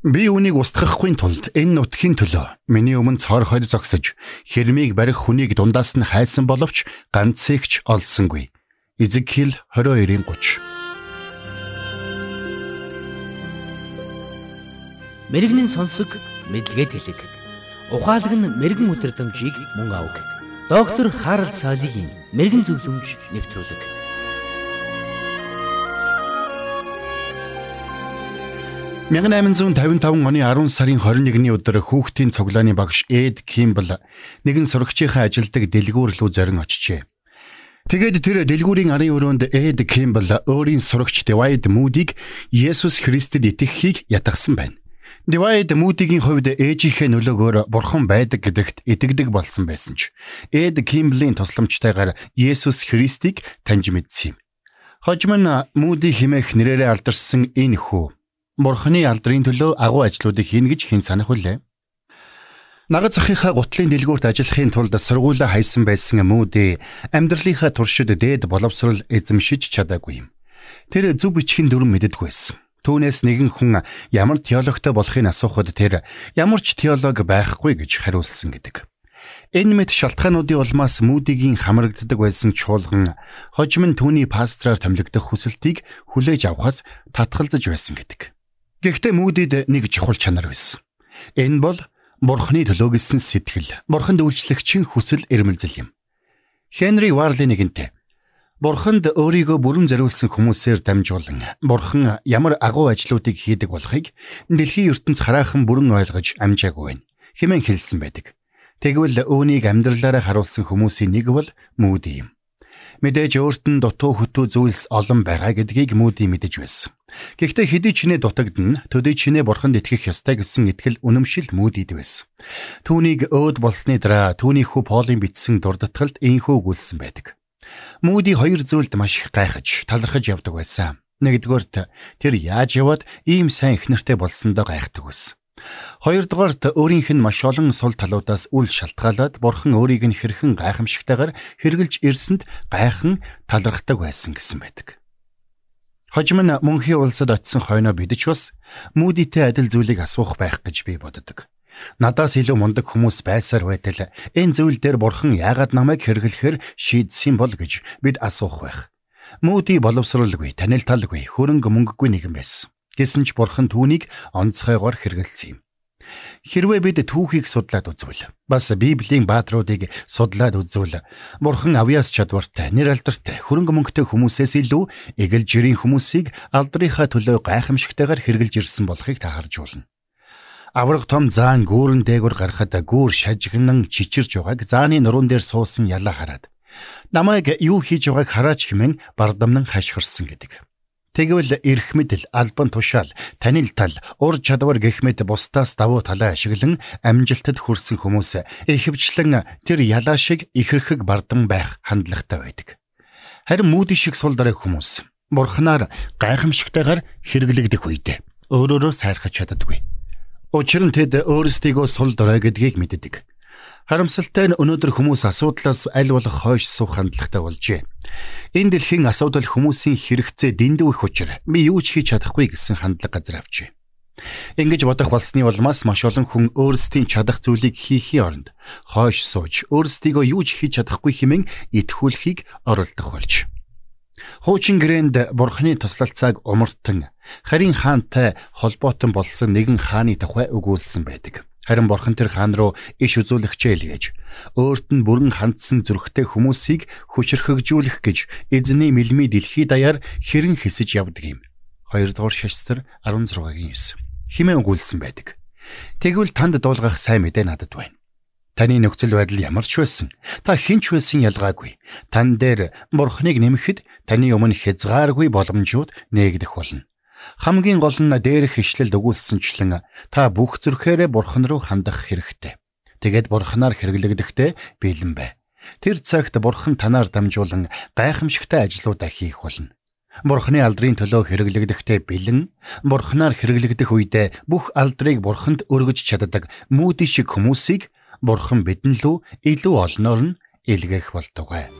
Би үүнийг устгахгүй тулд энэ нутгийн төлөө миний өмнө цоор хойд зогсож хэрмийг барих хүнийг дундаас нь хайсан боловч ганцыгч олсонгүй. Изекхил 22-ийн 30. Мэргэний сонсог мэдлэгэд хэлэг. Ухаалаг нь мэрэгэн өдрөмжийг мөн авг. Доктор Харалт цаалогийн мэрэгэн зөвлөмж нэвтрүүлэг. 1855 оны 10 сарын 21-ний өдөр хүүхдийн цуглааны багш Эд Кимбл нэгэн сурагчийнхаа ажилдаг дэлгүүр рүү зорин очжээ. Тэгээд тэр дэлгүүрийн арын өрөөнд Эд Кимбл өөрийн сурагч Дэвайд Мүүдийг Есүс Христэд итгэхийг ятгсан байна. Дэвайд Мүүдигийн хувьд ээжийнхээ нөлөөгөөр бурхан байдаг гэдэгт итгэдэг болсон байсан ч Эд Кимблийн тусламжтайгаар Есүс Христийг таньж мэдсэн юм. Хожим нь Мүүди химээх нэрээрээ алдарсан энэ хүү Бурхны алдрын төлөө агуу ажлуудыг хийнэ гэж хэн санах вүлээ? Нагад захийнхаа гутлын дэлгүүрт ажиллахын тулд сургуулаа хайсан байсан мөдөө амьдралынхаа туршид дээд боловсрал эзэмшиж чадаагүй юм. Тэр зөв бичгийн дүрм мэддэггүй байсан. Түүнээс нэгэн хүн ямар теологтой болохыг асуухад тэр ямар ч теолог байхгүй гэж хариулсан гэдэг. Энэ мэт шалтгаануудын улмаас Мүдигийн хамрагддаг байсан чуулган хожим нь түүний пастраар томилогдох хүсэлтийг хүлээж авахаас татгалзаж байсан гэдэг. Гэхдээ Мүүдид нэг чухал чанар байсан. Энэ бол Бурхны төлөө гэсэн сэтгэл, Бурханд үйлчлэгчийн хүсэл эрмэлзэл юм. Хенри Варли нэгэнтээ Бурханд өөрийгөө бүрэн зориулсан хүмүүсээр дамжуулан Бурхан ямар агуу ажлуудыг хийдэг болохыг дэлхийн ертөнц хараахан бүрэн ойлгож амжаагүй байна. Хэмээн хэлсэн байдаг. Тэгвэл үүнийг амьдралаараа харуулсан хүмүүсийн нэг бол Мүүди юм. Мэдээж өөрт нь дутуу хөтөө зүйлс олон байгаа гэдгийг Мүүди мэдэж байсан. Гэхдээ хэдий ч нэ дутагдана төдий ч нэ бурханд итгэх ёстой гэсэн итгэл үнэмшил Мүүдид байсан. Түүнийг өөд болсны дараа түүний хүү Полын бичсэн дурдтгалд ийхүү өгүүлсэн байдаг. Мүүди хоёр зүйлд маш их гайхаж, талархаж явдаг байсан. Нэгдүгээрт тэр яаж яваад ийм сайн ихнэртэй болсондоо гайхдаг байсан. Хоёрдугаарт өөрийнх нь маш олон сул талуудаас үл шалтгаалаад бурхан өөрийг нь хэрхэн гайхамшигтайгаар хэрглэж ирсэнд гайхан талархдаг байсан гэсэн байдаг. Хожим нь мөнхийн улсад очисон хойноо бидч бас мүүдитэй адил зүйлийг асуух байх гэж би боддог. Надаас илүү мундаг хүмүүс байсаар байтал энэ зүйл дээр бурхан яагаад намайг хэрэглэхээр шийдсэн бол гэж бид асуух байх. Мөди боловсруулгүй, танил талгүй, хөрөнгө мөнгөгүй нэгэн байсан. Гэсэн ч бурхан түүнийг онцгойгоор хэрэгэлсэн юм. Хэрвээ бид түүхийг судлаад үзвэл бас Библийн баатруудыг судлаад үзвэл Бурхан авьяас чадвартай, нэр алдартай, хөрөнгө мөнгөтэй хүмүүсээс илүү эгэл жирийн хүмүүсийг алдрынхаа төлөө гайхамшигтайгаар хэрэгжилж ирсэн болохыг та харж болно. Авраг том заан гүүрэн дээгүр гарахад гүүр шажигнан чичирж байгааг зааны нуруунд дээр суусан ялаа хараад намайг юу хийж байгааг хараач хэмээн бардамнан хашгирсан гэдэг. Тэгвэл эрх мэдэл, албан тушаал, танил тал, ур чадвар гэх мэт бусдаас давуу талаа ашиглан амжилтад хүрсэн хүмүүс ихэвчлэн тэр ялаа шиг ихэрхэг бардан байх хандлагатай байдаг. Харин мууди шиг сул дорой хүмүүс бурхнаар гайхамшигтайгаар хэрэглэгдэх үед өөрөөрөө сайрхаж чаддаггүй. Учир нь тэд өөрсдийгөө сул дорой гэдгийг мэддэг. Харамсалтай нь өнөөдөр хүмүүс асуудлаас аль болох хойш суух хандлагатай болжээ. Энэ дэлхийн асуудал хүмүүсийн хэрэгцээ дэндүү их учир би юу ч хийж чадахгүй гэсэн хандлага газар авчээ. Ингэж бодох болсны улмаас маш олон хүн өөрсдийн чадах зүйлийг хийхийн оронд хойш сууж өөрсдийгөө юу ч хийж чадахгүй хэмээн итгүүлэхийг оролдох болж. Хуучин грэнд бурхны туслалцааг умартан харин хаантай холбоотон болсон нэгэн хааны тухай өгүүлсэн байдаг. Харин бурхан тэр хаан руу иш үзүүлэгчээ илгээж өөрт нь бүрэн хандсан зүрхтэй хүмүүсийг хүчрхэгжүүлэх гэж эзний мэлми дэлхий даяар хэрэн хэсэж явдаг юм. 2 дугаар шашстар 16-гийн 9. Химээ өгүүлсэн байдаг. Тэгвэл танд дуулгах сайн мэдээ надад байна. Таны нөхцөл байдал ямар ч байсан та хинч байсан ялгаагүй. Тан дээр бурхныг нэмэхэд таны өмнө хязгааргүй боломжууд нээгдэх болно. Хамгийн гол нь дээрх ишлэлд өгүүлсэнчлэн та бүх зүрхээрээ бурхан руу хандах хэрэгтэй. Тэгээд бурханаар хэрэглэгдэхдээ бэлэн бай. Тэр цагт бурхан танаар дамжуулан гайхамшигтай ажлуудаа хийх болно. Бурхны алдрын төлөө хэрэглэгдэхдээ бэлэн, бурхнаар хэрэглэгдэх үедээ бүх алдрыг бурханд өргөж чаддаг мүүдий шиг хүмүүсийг бурхан бидэн лүү илүү олноор нь илгээх болтугай.